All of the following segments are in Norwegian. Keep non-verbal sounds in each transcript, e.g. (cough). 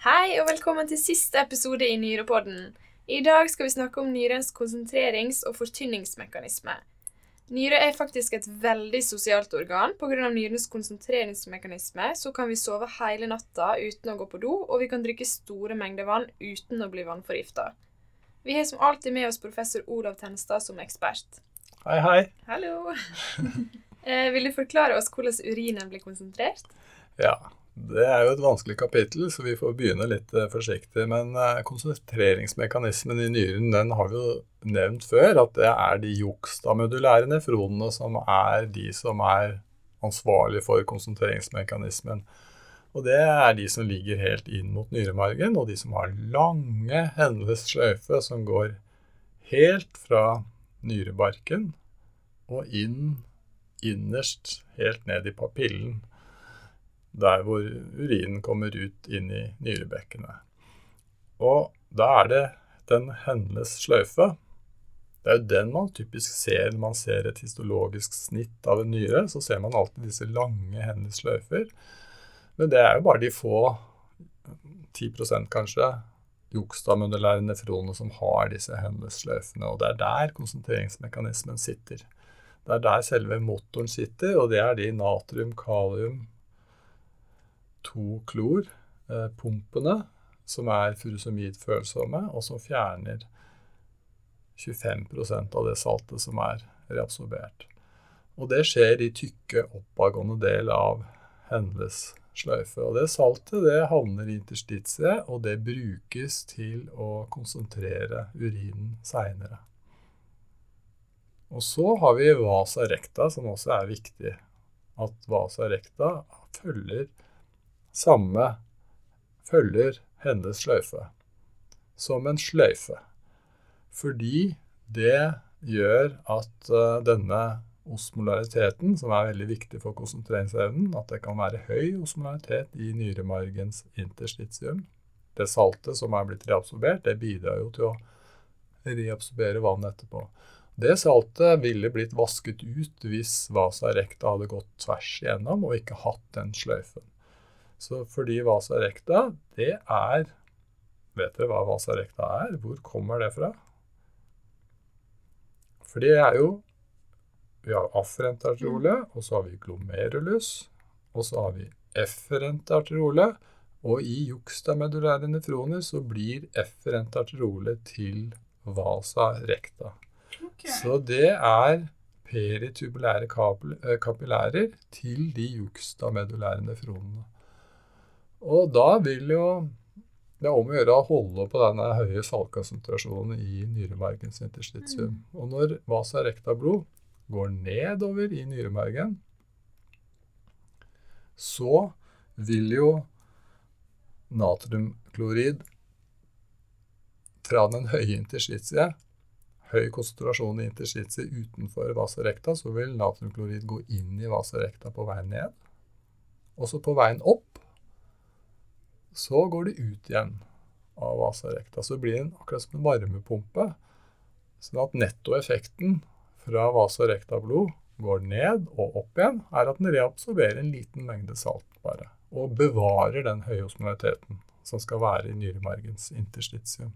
Hei og velkommen til siste episode i Nyrepodden. I dag skal vi snakke om nyrens konsentrerings- og fortynningsmekanisme. Nyre er faktisk et veldig sosialt organ. Pga. nyrens konsentreringsmekanisme så kan vi sove hele natta uten å gå på do, og vi kan drikke store mengder vann uten å bli vannforgifta. Vi har som alltid med oss professor Olav Tenstad som ekspert. Hei, hei. Hallo! (laughs) eh, vil du forklare oss hvordan urinen blir konsentrert? Ja, det er jo et vanskelig kapittel, så vi får begynne litt eh, forsiktig. Men eh, konsentreringsmekanismen i nyren den har vi jo nevnt før, at det er de juxtamodulære nefronene som er de som er ansvarlige for konsentreringsmekanismen. Og det er de som ligger helt inn mot nyremargen, og de som har lange hendelses sløyfe som går helt fra nyrebarken og inn innerst, helt ned i papillen, der hvor urinen kommer ut inn i nyrebekkenet. Og da er det den hennes sløyfe. Det er jo den man typisk ser når man ser et histologisk snitt av en nyre. Så ser man alltid disse lange hennes sløyfer. Men det er jo bare de få, 10% kanskje, juxtamodulære nefronene som har disse hendesløyfene. Og det er der konsentreringsmekanismen sitter. Det er der selve motoren sitter, og det er de natrium, kalium, 2-klor-pumpene eh, som er furusomidfølsomme, og som fjerner 25% av det saltet som er reabsorbert. Og det skjer i tykke, oppadgående del av hennes sløyfe. Og det saltet det havner i interstitiet, og det brukes til å konsentrere urinen seinere. Og så har vi vasa recta, som også er viktig. At vasa recta følger samme følger hennes sløyfe. Som en sløyfe. Fordi det gjør at uh, denne osmolariteten, som er veldig viktig for konsentreringsevnen, at det kan være høy osmolaritet i nyremargens interstitium. Det saltet som er blitt reabsorbert, det bidrar jo til å reabsorbere vann etterpå. Det saltet ville blitt vasket ut hvis vasa recta hadde gått tvers igjennom og ikke hatt den sløyfen. Så fordi vasa recta, det er Vet dere hva vasa recta er? Hvor kommer det fra? For det er jo vi har afferent arteriole, mm. og så har vi glomerulus, og så har vi efferent arteriole. Og i juxtamedulære nefroner så blir efferent arteriole til vasa recta. Okay. Så det er peritubulære eh, kapillærer til de juxtamedulære nefronene. Og da vil jo det er om å gjøre å holde på denne høye saltkonsentrasjonen i nyremargens interstitium. Mm. Og når vasa recta blod går nedover i nyremargen, så vil jo natriumklorid fra den høye interstitiet, høy konsentrasjon i interstitiet utenfor vasa recta, så vil natriumklorid gå inn i vasa recta på veien ned. Og så på veien opp så går det ut igjen av vasarekta. Så blir den akkurat som en varmepumpe. Sånn at nettoeffekten fra vasarekta-blod går ned og opp igjen, er at den reabsorberer en liten mengde salt bare. Og bevarer den høye osmolariteten som skal være i nyremargens interstitium.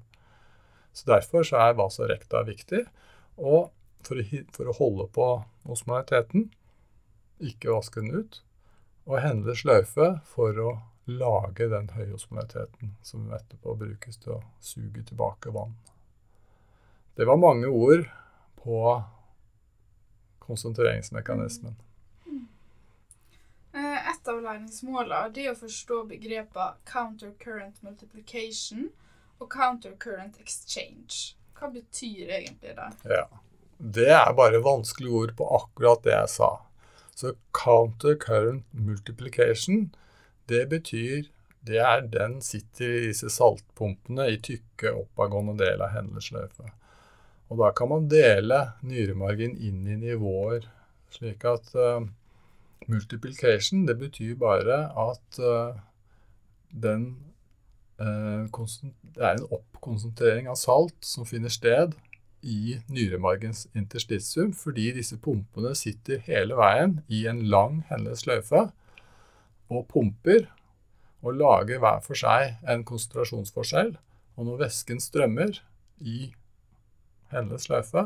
Så Derfor så er vasarekta viktig. Og for å, for å holde på osmolariteten, ikke vaske den ut, og hende sløyfe for å lage den høye osmolariteten som etterpå brukes til å suge tilbake vann. Det var mange ord på konsentreringsmekanismen. Eh, et av læringsmålene er å forstå begrepene counter-current multiplication og counter-current exchange. Hva betyr egentlig det? Ja, Det er bare vanskelige ord på akkurat det jeg sa. Så counter-current multiplication, det betyr det er den sitter i disse saltpumpene i tykke, oppadgående del av hendelsløpet. Og da kan man dele nyremargen inn i nivåer, slik at uh, multiplication det betyr bare at uh, den uh, Det er en oppkonsentrering av salt som finner sted i nyremargens interstitium, fordi disse pumpene sitter hele veien i en lang hendelsløyfe og pumper. og lager hver for seg en konsentrasjonsforskjell. Og når væsken strømmer i hennes sløyfe,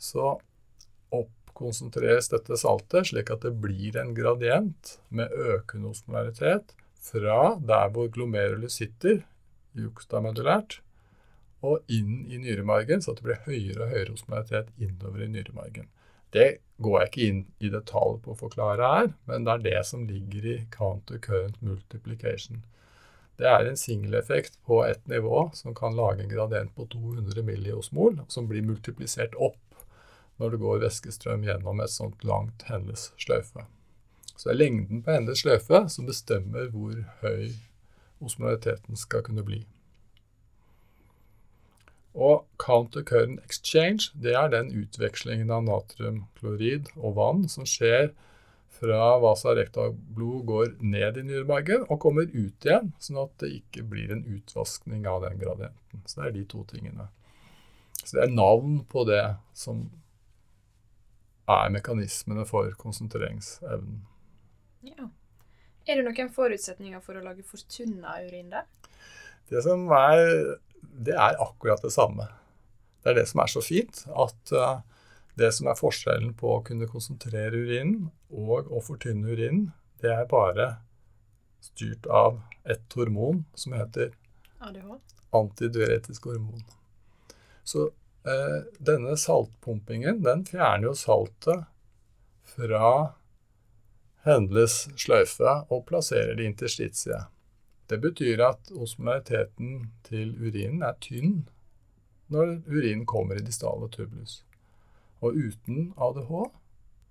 så oppkonsentreres dette saltet slik at det blir en gradient med økende osmolaritet fra der hvor glomerulus sitter, juxtamedulært, og inn i nyremargen, så det blir høyere og høyere osmolaritet innover i nyremargen. Det går jeg ikke inn i detalj på å forklare her, men det er det som ligger i counter current multiplication. Det er en singeleffekt på ett nivå som kan lage en gradient på 200 milliosmol, som blir multiplisert opp når det går væskestrøm gjennom et sånt langt hennes sløyfe. Så det er lengden på hennes sløyfe som bestemmer hvor høy osmolariteten skal kunne bli. Og counter current exchange det er den utvekslingen av natriumklorid og vann som skjer fra vasa recta-blod går ned i nyremargen og kommer ut igjen, sånn at det ikke blir en utvaskning av den gradienten. Så det er de to tingene. Så det er navn på det som er mekanismene for konsentreringsevnen. Ja. Er det noen forutsetninger for å lage fortynna urin der? Det som er Det er akkurat det samme. Det er det som er så fint, at uh, det som er forskjellen på å kunne konsentrere urinen og å fortynne urinen, det er bare styrt av et hormon som heter ADH. antidiuretisk hormon. Så eh, denne saltpumpingen, den fjerner jo saltet fra sløyfe og plasserer det interstitiet. Det betyr at osmolariteten til urinen er tynn når urinen kommer i distale tubulus. Og uten ADH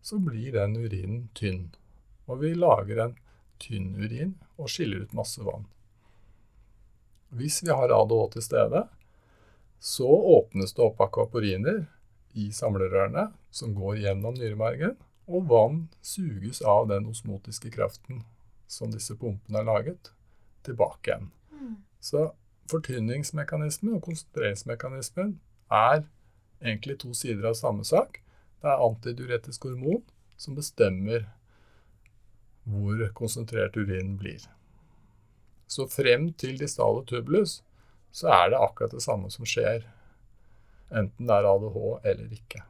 så blir den urinen tynn. Og vi lager en tynn urin og skiller ut masse vann. Hvis vi har ADH til stede, så åpnes det opp akvaporiner i samlerørene som går gjennom nyremargen, og vann suges av den osmotiske kraften som disse pumpene har laget, tilbake igjen. Mm. Så fortynningsmekanismen og konsentreringsmekanismen er egentlig to sider av samme sak. Det er antidiuretisk hormon som bestemmer hvor konsentrert urin blir. Så frem til distale tubulus så er det akkurat det samme som skjer, enten det er ADH eller ikke.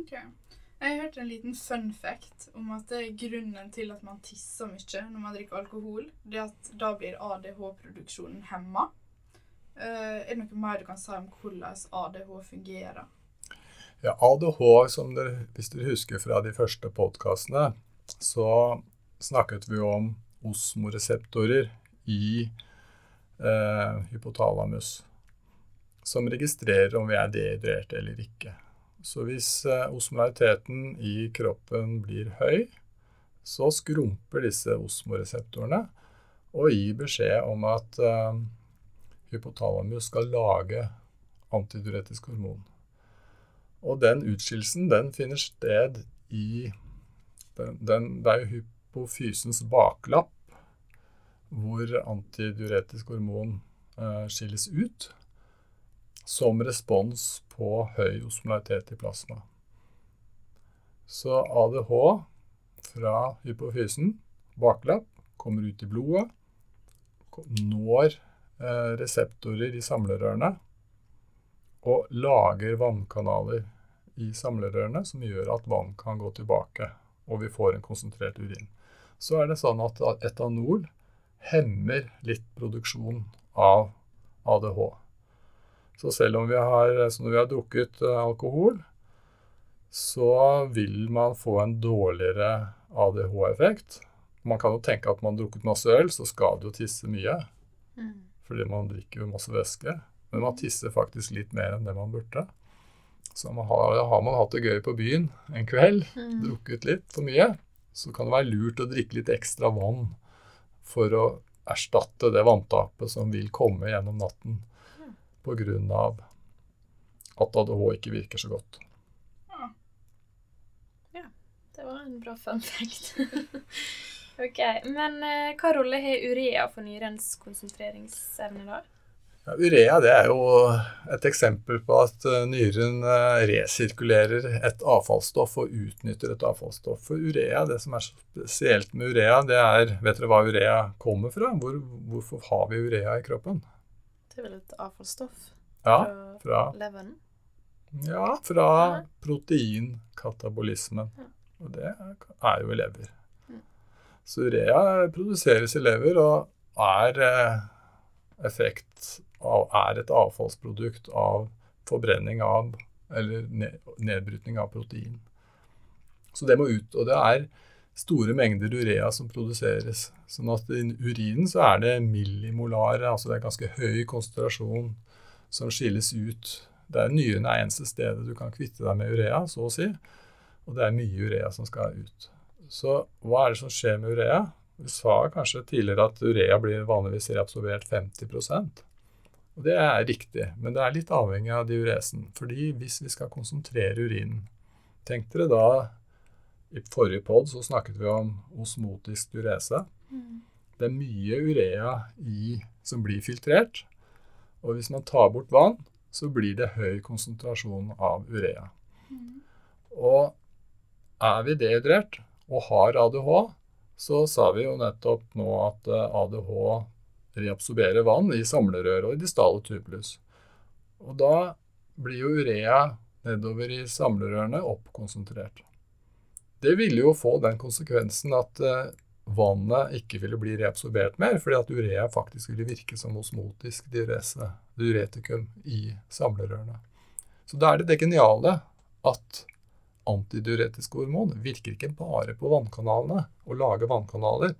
Ok. Jeg hørte en liten fun fact om at grunnen til at man tisser mye når man drikker alkohol. Det er at da blir ADH-produksjonen hemma. Eh, er det noe mer du kan si om hvordan ADH fungerer? Ja, ADH, som dere, hvis dere husker fra de første podkastene, så snakket vi om osmoreseptorer i eh, hypotalamus, som registrerer om vi er dehydrerte eller ikke. Så hvis eh, osmolariteten i kroppen blir høy, så skrumper disse osmoreseptorene og gir beskjed om at eh, hypotalamus skal lage antidiuretisk hormon. Og den utskillelsen den finner sted i den, den, Det er jo hypofysens baklapp hvor antidiuretisk hormon eh, skilles ut som respons på høy osmolaritet i plasma. Så ADH fra hypofysen, baklapp, kommer ut i blodet, når eh, reseptorer i samlerørene og lager vannkanaler i samlerørene som gjør at vann kan gå tilbake, og vi får en konsentrert urin. Så er det sånn at etanol hemmer litt produksjon av ADH. Så selv om vi har, når vi har drukket eh, alkohol, så vil man få en dårligere ADH-effekt. Man kan jo tenke at man har drukket masse øl, så skal det jo tisse mye. Mm. Fordi man drikker jo masse væske. Men man tisser faktisk litt mer enn det man burde. Så man har, har man hatt det gøy på byen en kveld, Mm. drukket litt for mye, så kan det være lurt å drikke litt ekstra vann for å erstatte det vanntapet som vil komme gjennom natten. Pga. at ADH ikke virker så godt. Ja, Det var en bra fun fact. (laughs) ok, Men eh, hva rolle har urea for nyrens konsentreringsevne, da? Ja, urea det er jo et eksempel på at eh, nyren eh, resirkulerer et avfallsstoff og utnytter et avfallsstoff. For urea, det som er spesielt med urea, det er Vet dere hva urea kommer fra? Hvor, hvorfor har vi urea i kroppen? Det er vel et avfallsstoff Ja, fra leveren? ja, fra Ja. proteinkatabolismen. Ja. Og det er jo i lever. Mm. Så urea produseres i lever og er eh, effekt av, er et avfallsprodukt av forbrenning av eller nedbrytning av protein. Så det må ut. Og det er store mengder urea som produseres. Sånn at i urinen så er det millimolare, altså det er ganske høy konsentrasjon som skilles ut. Det er Nyrene er eneste stedet du kan kvitte deg med urea, så å si. Og det er mye urea som skal ut. Så hva er det som skjer med urea? Vi sa kanskje tidligere at urea blir vanligvis reabsorbert 50 og Det er riktig, men det er litt avhengig av diuresen. Fordi hvis vi skal konsentrere urinen Tenk dere da I forrige pod så snakket vi om osmotisk diurese. Det er mye urea i, som blir filtrert. Og hvis man tar bort vann, så blir det høy konsentrasjon av urea. Og er vi dehydrert og har ADH, så sa vi jo nettopp nå at eh, ADH reabsorberer vann i samlerøret og i distale tubulus. Og da blir jo urea nedover i samlerørene oppkonsentrert. Det ville jo få den konsekvensen at eh, vannet ikke ville bli reabsorbert mer, fordi at urea faktisk ville virke som osmotisk diurese, diuretikum, i samlerørene. Så da er det det geniale at antidiuretiske hormon virker ikke bare på vannkanalene og lager vannkanaler.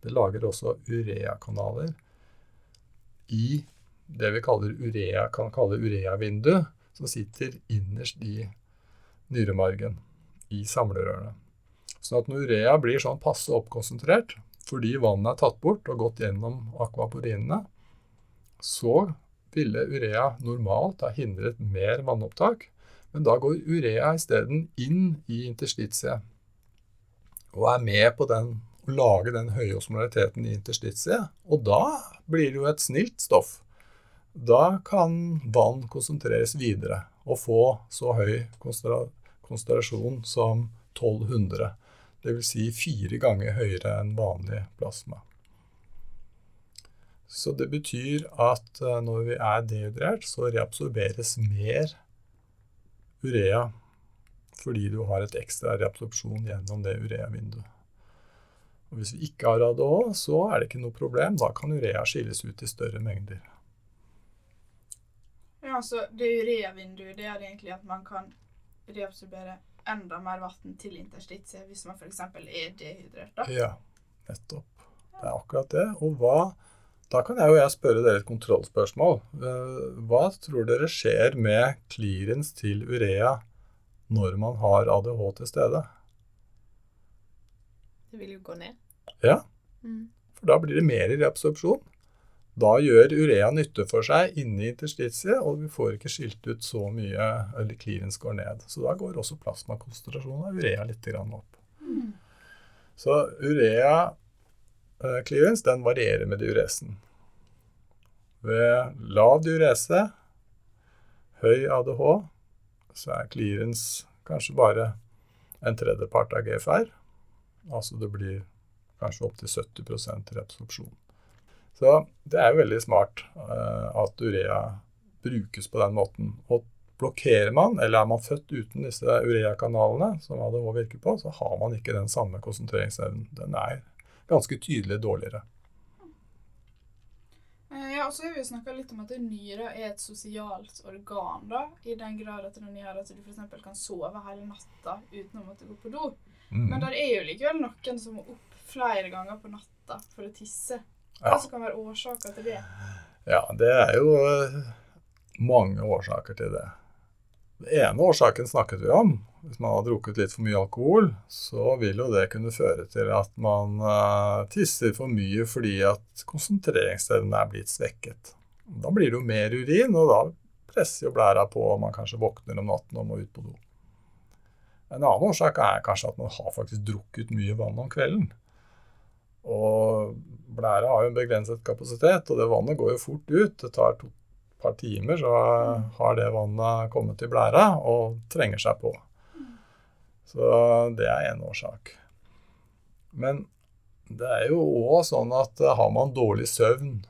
Det lager også ureakanaler i det vi urea, kan kalle ureavindu, som sitter innerst i nyremargen, i samlerørene. Sånn at urea blir sånn passe oppkonsentrert, fordi vannet er tatt bort og gått gjennom akvaporinene, så ville urea normalt ha hindret mer vannopptak, men da går urea isteden inn i interstitiet og er med på den, å lage den høye osmolariteten i interstitiet. Og da blir det jo et snilt stoff. Da kan vann konsentreres videre og få så høy konsentra konsentrasjon som 1200. Dvs. Si fire ganger høyere enn vanlig plasma. Så det betyr at eh, når vi er dehydrert, så reabsorberes mer urea fordi du har et ekstra reabsorpsjon gjennom det ureavinduet. Og Hvis vi ikke har ADH, så er det ikke noe problem. Da kan urea skilles ut i større mengder. Ja, så det urea-vinduet det er egentlig at man kan reabsorbere enda mer vann til interstitiet hvis man f.eks. er dehydrert. da. Ja, nettopp. Det er akkurat det. Og hva Da kan jeg jo jeg spørre dere et kontrollspørsmål. Eh, Hva tror dere skjer med clearance til urea når man har ADH til stede? Det vil jo gå ned. Ja, Mm. for da blir det mer reabsorpsjon. Da gjør urea nytte for seg inni interstitiet, og vi får ikke skilt ut så mye, eller clearance går ned. Så da går også plasmakonsentrasjonen av urea litt opp. Så urea eh, clearance den varierer med diuresen. Ved lav diurese, høy ADH, så er clearance kanskje bare en tredjepart av GFR. Altså det blir kanskje opptil 70% reabsorpsjon. Så det er jo veldig smart eh, at urea brukes på den måten. Og blokkerer man, eller er man født uten disse ureakanalene, som ADH virker på, så har man ikke den samme konsentreringsevnen. Den er ganske tydelig dårligere. Eh, Ja, og så har vi snakka litt om at nyra er et sosialt organ, da, i den grad at den gjør at du f.eks. kan sove hele natta uten å måtte gå på do. Mm. Men der er jo likevel noen som må opp flere ganger på natta for å tisse. Hva som kan være årsaker til det? Ja, det er jo eh, mange årsaker til det. Den ene årsaken snakket vi om. Hvis man har drukket litt for mye alkohol, så vil jo det kunne føre til at man uh, tisser for mye fordi at konsentreringsevnen er blitt svekket. Da blir det jo mer urin, og da presser jo blæra på, og man kanskje våkner om natten og må ut på do. En annen årsak er kanskje at man har faktisk drukket mye vann om kvelden. Og blæra har jo en begrenset kapasitet, og det vannet går jo fort ut. Det tar to par timer så har det vannet kommet til blæra og trenger seg på. Så det er én årsak. Men det er jo òg sånn at eh, har man dårlig søvn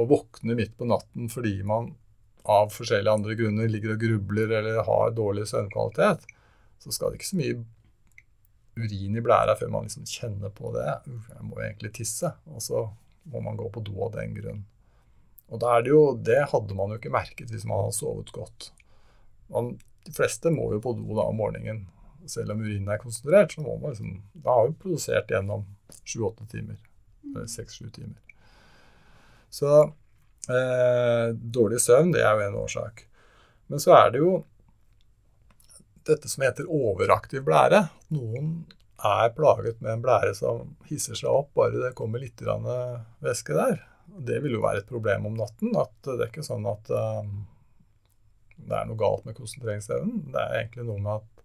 og våkner midt på natten fordi man av forskjellige andre grunner ligger og grubler eller har dårlig søvnkvalitet, så skal det ikke så mye urin i blæra før man liksom kjenner på det. Jeg må egentlig tisse. Og så må man gå på do av den grunn. Og da er det jo Det hadde man jo ikke merket hvis man hadde sovet godt. Man, de fleste må jo på do da om morgenen. Selv om urinen er konsentrert, så må man liksom Da har vi produsert gjennom sju-åtte timer. Eller seks-sju timer. Så eh, dårlig søvn, det er jo en årsak. Men så er det jo dette som heter overaktiv blære. Noen er plaget med en blære som hisser seg opp bare det kommer litt væske der. Det vil jo være et problem om natten. at Det er ikke sånn at eh, det er noe galt med konsentreringsevnen. Det er egentlig noe med at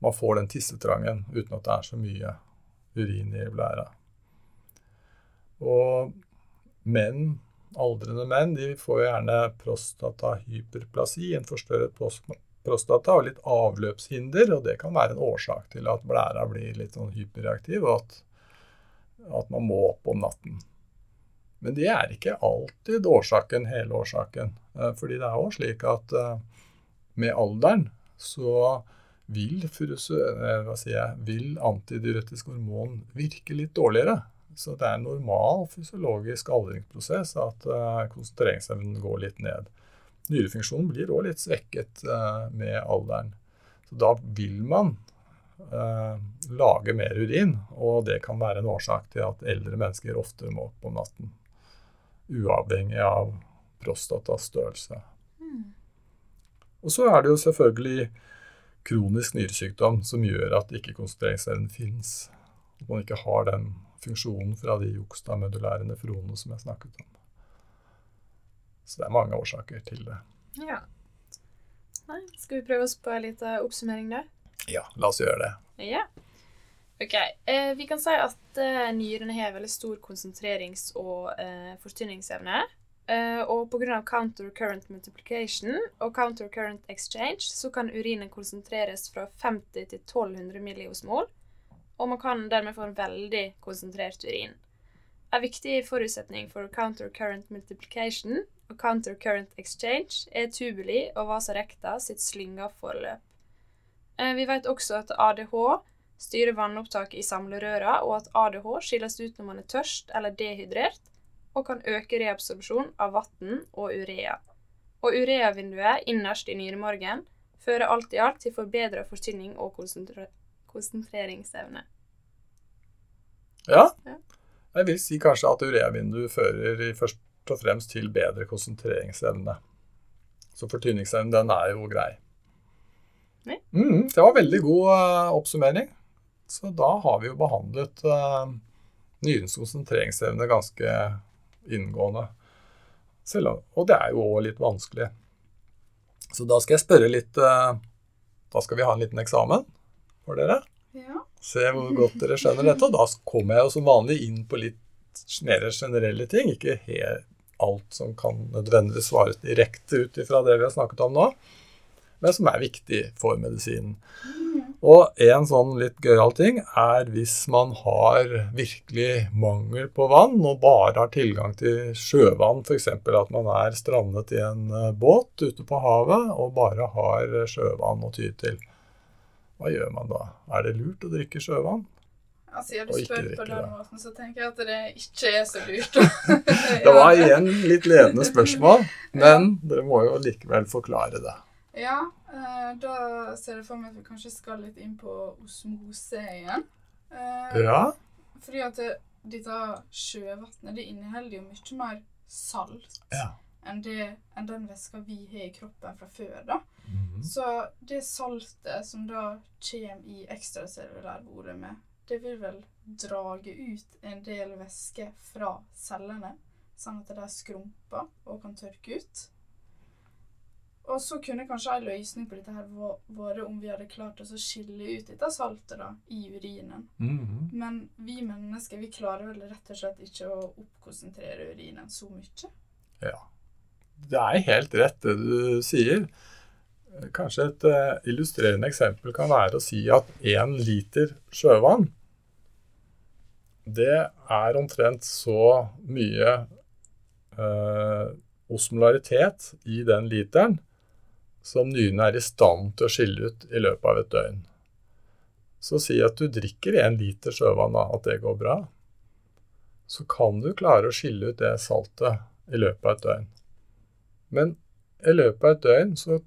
man får den tissetrangen uten at det er så mye urin i blæra. Og menn, aldrende menn, de får gjerne prostatahyperplasi, en forstørret prostata og litt avløpshinder, og det kan være en årsak til at blæra blir litt sånn hyperreaktiv, og at, at man må opp om natten. Men det er ikke alltid årsaken, hele årsaken. Eh, Fordi det er jo slik at eh, med alderen så vil, eh, jeg, vil antidiuretisk hormon virke litt dårligere. Så det er en normal fysiologisk aldringsprosess at konsentreringsevnen går litt ned. Nyrefunksjonen blir òg litt svekket eh, med alderen. Så da vil man eh, lage mer urin, og det kan være en årsak til at eldre mennesker oftere må opp om natten. Uavhengig av prostatas størrelse. Og så er det jo selvfølgelig kronisk nyresykdom som gjør at ikke konsentreringsevnen fins. At man ikke har den funksjonen fra de juxtamodulære nefronene som jeg snakket om. Så det er mange årsaker til det. Ja. Nei, skal vi prøve oss på en liten oppsummering da? Ja, la oss gjøre det. Ja. Ok, eh, Vi kan si at eh, nyrene har veldig stor konsentrerings- og eh, fortynningsevne. Eh, og pga. counter current multiplication og counter current exchange så kan urinen konsentreres fra 50 til 1200 milliosmol, og man kan dermed få en veldig konsentrert urin. En viktig forutsetning for counter current multiplication og counter current exchange er tubuli og vasarekta sitt slynga forløp. Eh, Vi vet også at ADH styrer vannopptaket i samlerøra, og at ADH skilles ut når man er tørst eller dehydrert, og kan øke reabsorpsjon av vann og urea. Og ureavinduet innerst i nyremargen fører alt i alt til forbedra fortynning og konsentre konsentreringsevne. Ja, Ja. jeg vil si kanskje at ureavinduet fører i først og fremst til bedre konsentreringsevne. Så fortynningsevnen, den er jo grei. Mm, det var veldig god uh, oppsummering. Så da har vi jo behandlet uh, nyrens konsentreringsevne ganske inngående. Selv og det er jo òg litt vanskelig. Så da skal jeg spørre litt uh, Da skal vi ha en liten eksamen for dere. Ja. Se hvor godt dere skjønner dette. Og da kommer jeg jo som vanlig inn på litt mer generelle ting. Ikke helt alt som kan nødvendigvis svares direkte ut ifra det vi har snakket om nå, men som er viktig for medisinen. Og en sånn litt gøyal ting er hvis man har virkelig mangel på vann og bare har tilgang til sjøvann, f.eks. at man er strandet i en eh, båt ute på havet og bare har sjøvann å ty til. Hva gjør man da? Er det lurt å drikke sjøvann? Altså, jeg spør drikke på den måten, så tenker jeg at det ikke er så lurt. (laughs) (laughs) Det var igjen litt ledende spørsmål, (laughs) men dere må jo likevel forklare det. Ja, eh, da ser jeg for meg at vi kanskje skal litt inn på osmose igjen. Eh, Ja, Fordi at dette sjøvannet det inneholder jo mye mer salt Ja. enn, det, enn den væska vi har i kroppen fra før. da. Mhm. Så det saltet som da kommer i ekstracellulær volumet, det vil vel drage ut en del væske fra cellene, sånn at de skrumper og kan tørke ut. Og så kunne kanskje en løsning på dette her vært om vi hadde klart oss å skille ut dette saltet da, i urinen. Mhm. Men vi mennesker vi klarer vel rett og slett ikke å oppkonsentrere urinen så mye. ja. det er helt rett det du sier. Kanskje et uh, illustrerende eksempel kan være å si at én liter sjøvann det er omtrent så mye eh, osmolaritet i den literen som nyrene er i stand til å skille ut i løpet av et døgn. Så si at du drikker én liter sjøvann, da, at det går bra. Så kan du klare å skille ut det saltet i løpet av et døgn. Men i løpet av et døgn så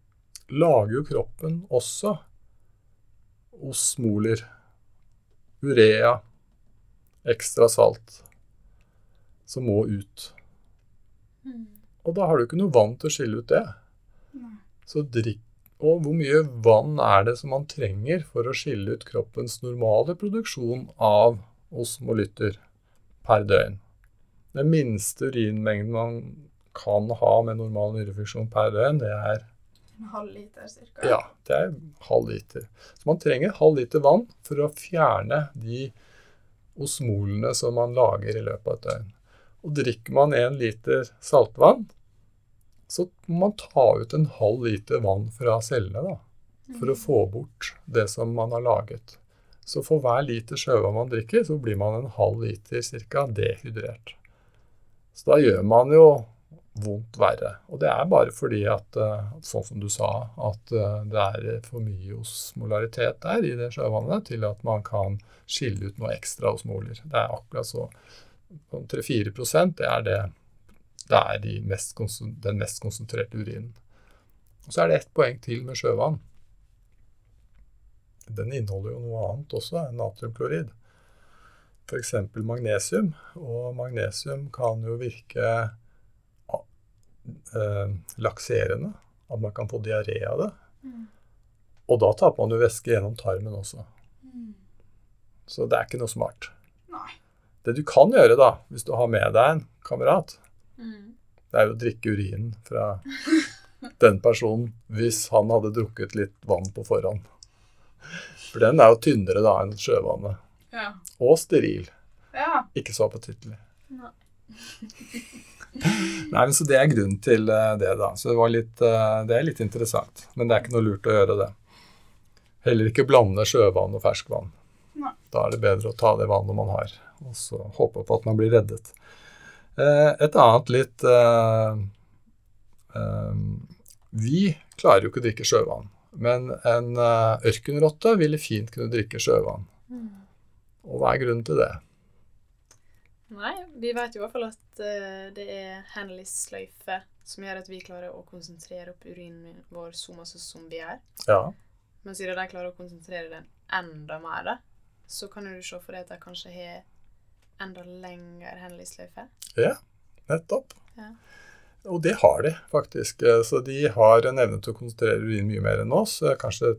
lager jo kroppen også osmoler, urea, ekstra salt, som må ut. Mm. Og da har du ikke noe vann til å skille ut det. Nei. Så drikk Og hvor mye vann er det som man trenger for å skille ut kroppens normale produksjon av osmolytter per døgn? Den minste urinmengden man kan ha med normal nyrefunksjon per døgn, det er En halv liter cirka. ja, det er halv liter. Så man trenger halv liter vann for å fjerne de osmolene som man lager i løpet av et døgn. Og drikker man en liter saltvann, så må man ta ut en halv liter vann fra cellene da, for å få bort det som man har laget. Så for hver liter sjøvann man drikker, så blir man en halv liter ca. dehydrert. Så da gjør man jo vondt verre. Og det er bare fordi at, eh, sånn som du sa, at eh, det er for mye osmolaritet der i det sjøvannet til at man kan skille ut noe ekstra osmoler. Det er akkurat så. 3-4 det er det det er de mest den mest konsentrerte urinen. Og så er det ett poeng til med sjøvann. Den inneholder jo noe annet også natriumklorid. F.eks. magnesium. Og magnesium kan jo virke eh, lakserende. At man kan få diaré av det. Mm. Og da taper man jo væske gjennom tarmen også. Mm. Så det er ikke noe smart. Nei. Det du kan gjøre, da, hvis du har med deg en kamerat, Mm. det er jo å drikke urinen fra den personen hvis han hadde drukket litt vann på forhånd. For den er jo tynnere da enn sjøvannet. Ja. Og steril. ja. Ikke så appetittlig. Nei. (laughs) Nei, men Så det er grunnen til eh, det, da. Så det, var litt, eh, det er litt interessant. Men det er ikke noe lurt å gjøre det. Heller ikke blande sjøvann og ferskvann. Nei. Da er det bedre å ta det vannet man har, og så håpe på at man blir reddet. Eh, Et annet litt Vi klarer jo ikke å drikke sjøvann. Men en ørkenrotte ville fint kunne drikke sjøvann. Mm. Og hva er grunnen til det? Nei, vi vet jo i hvert fall at eh, det er Henleys sløyfe som gjør at vi klarer å konsentrere opp urinen vår så masse som vi gjør. Ja, Men siden de klarer å konsentrere den enda mer, da, så kan du se for deg at de kanskje har enda lengre Henleys sløyfe. nettopp. Ja. Og det har de faktisk. Eh, Så de har en evne til å konsentrere urin mye mer enn oss. eh, Kanskje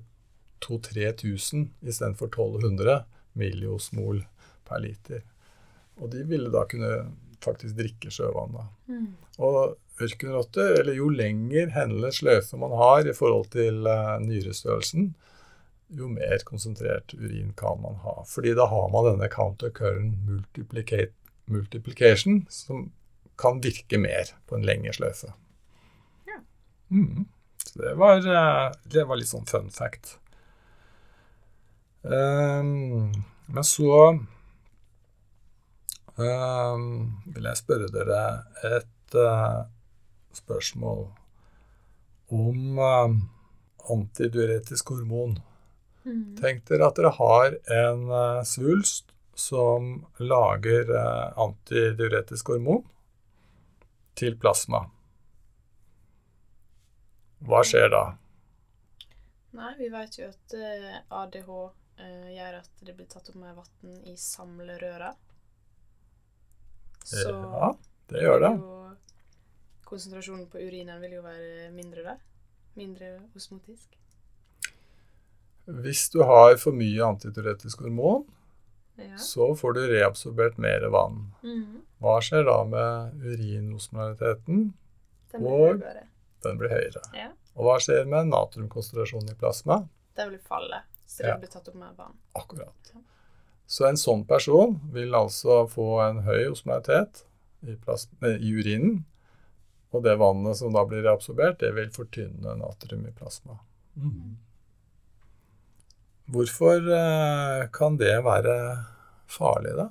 2000-3000 istedenfor 1200 milliosmol per liter. Og de ville da kunne faktisk drikke sjøvann. da. Og ørkenrotter, eller jo lenger hendende sløyfe man har i forhold til uh, nyrestørrelsen, jo mer konsentrert urin kan man ha. Fordi da har man denne counter-current multiplication, som kan virke mer på en lengre sløyfe. Ja. Mm. Så det var, eh, det var litt sånn fun fact. Um, men så vil jeg spørre dere et eh, spørsmål om eh, antidiuretisk hormon. Mm. Tenk dere at dere har en eh, svulst som lager antidiuretisk hormon til plasma. Hva skjer da? Nei, vi vet jo at ADH gjør at det blir tatt opp med vann i samlerøra. Så Ja, det gjør det. Og konsentrasjonen på urinen vil jo være mindre der. Mindre osmotisk. Hvis du har for mye antidiuretisk hormon, Ja. så får du reabsorbert mer vann. Mhm. Hva skjer da med urinosmolariteten? Den blir Og- høyere. Den blir høyere. Ja. Og hva skjer med natriumkonsentrasjonen i plasma? Den vil falle, så Ja. det blir tatt opp med vann. Akkurat. Så en sånn person vil altså få en høy osmolaritet i, i urinen, Og det vannet som da blir absorbert, det vil fortynne natrium i plasma. Mm. Hvorfor eh, kan det være farlig, da?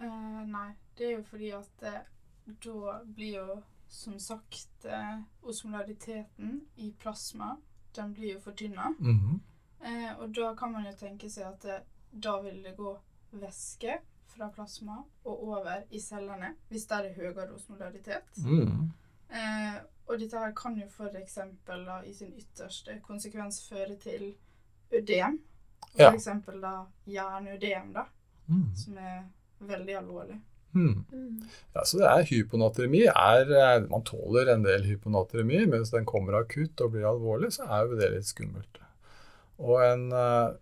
Eh, nei, det er jo fordi at eh, da blir jo som sagt eh, osmolariteten i plasma den blir jo fortynna. Mhm. Eh, og da kan man jo tenke seg at eh, da vil det gå væske fra plasma og over i cellene hvis det er høyere osmolaritet. Mm. Eh, og dette her kan jo eksempel i sin ytterste konsekvens føre til ødem. Ja. Eksempel da hjerneødem, da, Mm. som er veldig alvorlig. Mm. Mm. Ja, så det er hyponatremi. Er, eh, man tåler en del hyponatremi, men hvis den kommer akutt og blir alvorlig, så er jo det litt skummelt. Og en eh,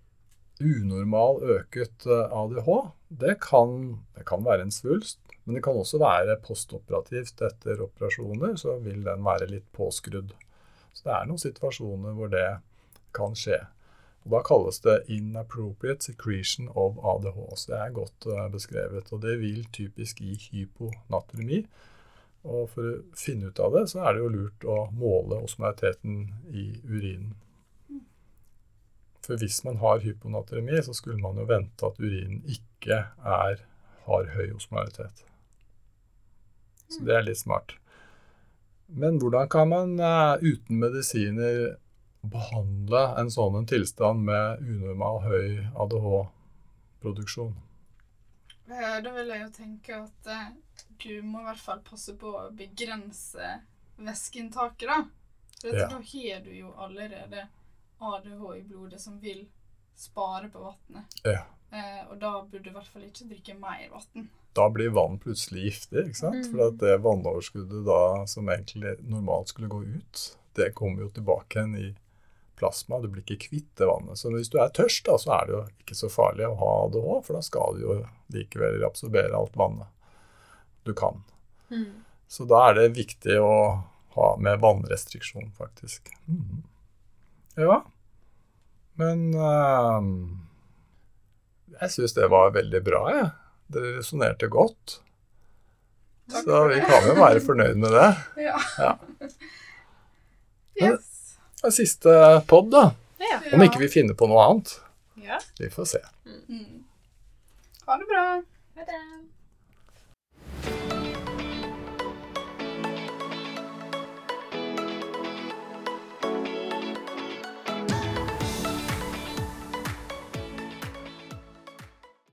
unormal øket eh, ADH, det kan, det kan være en svulst, men det kan også være postoperativt etter operasjoner, så vil den være litt påskrudd. Så det er noen situasjoner hvor det kan skje. Og Da kalles det 'inappropriate secretion of ADH'. Så det er godt eh, beskrevet. Og det vil typisk gi hyponatremi. Og for å finne ut av det, så er det jo lurt å måle osmolariteten i urinen. For hvis man har hyponatremi, så skulle man jo vente at urinen ikke er, har høy osmolaritet. Så det er litt smart. Men hvordan kan man eh, uten medisiner behandle en sånn tilstand med unormal høy ADH-produksjon? Eh, Da vil jeg jo tenke at eh, du må i hvert fall passe på å begrense væskeinntaket, da. For Ja. da har du jo allerede ADH i blodet som vil spare på vannet. Ja. Eh, og da burde du i hvert fall ikke drikke mer vann. Da blir vann plutselig giftig, ikke sant? Mm. For at det vannoverskuddet da, som egentlig normalt skulle gå ut, det kommer jo tilbake igjen i plasma. Du blir ikke kvitt det vannet. Så hvis du er tørst, da, så er det jo ikke så farlig å ha ADH, for da skal du jo likevel absorbere alt vannet du kan. Mm. Så da er det viktig å ha med vannrestriksjon, faktisk. Mhm. Ja. Men uh, jeg syns det var veldig bra, jeg. Dere resonnerte godt. Takk Så vi kan jo være fornøyd med det. (laughs) Ja. Ja. (laughs) Yes. Det er Siste pod, da. Ja. Om ikke vi finner på noe annet. ja. Vi får se. Mm. Ha det bra. Ha det.